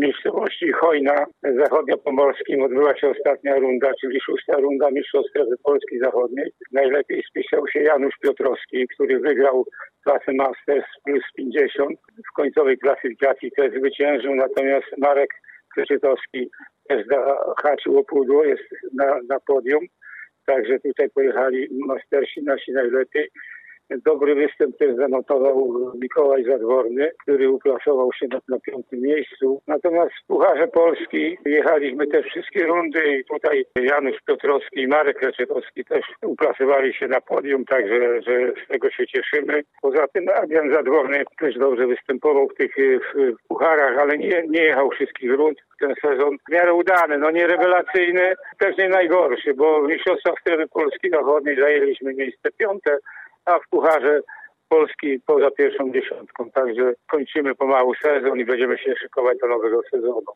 miejscowości Chojna, zachodniopomorskim odbyła się ostatnia runda, czyli szósta runda Mistrzostw Strefy Polski Zachodniej. Najlepiej spisał się Janusz Piotrowski, który wygrał klasę Masters plus 50. W końcowej klasyfikacji też zwyciężył, natomiast Marek Krzyczytowski też zahaczył o pudło, jest na, na podium. Także tutaj pojechali mastersi nasi najlepiej. Dobry występ też zanotował Mikołaj Zadworny, który uplasował się na, na piątym miejscu. Natomiast w Pucharze Polski jechaliśmy te wszystkie rundy i tutaj Janusz Piotrowski i Marek Leczetowski też uplasowali się na podium, także że z tego się cieszymy. Poza tym Adrian Zadworny też dobrze występował w tych w Pucharach, ale nie, nie jechał wszystkich rund ten sezon. W miarę udany, no nie rewelacyjny, też nie najgorszy, bo w Mistrzostwach Strefy Polski Zachodniej zajęliśmy miejsce piąte, a w Pucharze Polski poza pierwszą dziesiątką. Także kończymy pomału sezon i będziemy się szykować do nowego sezonu.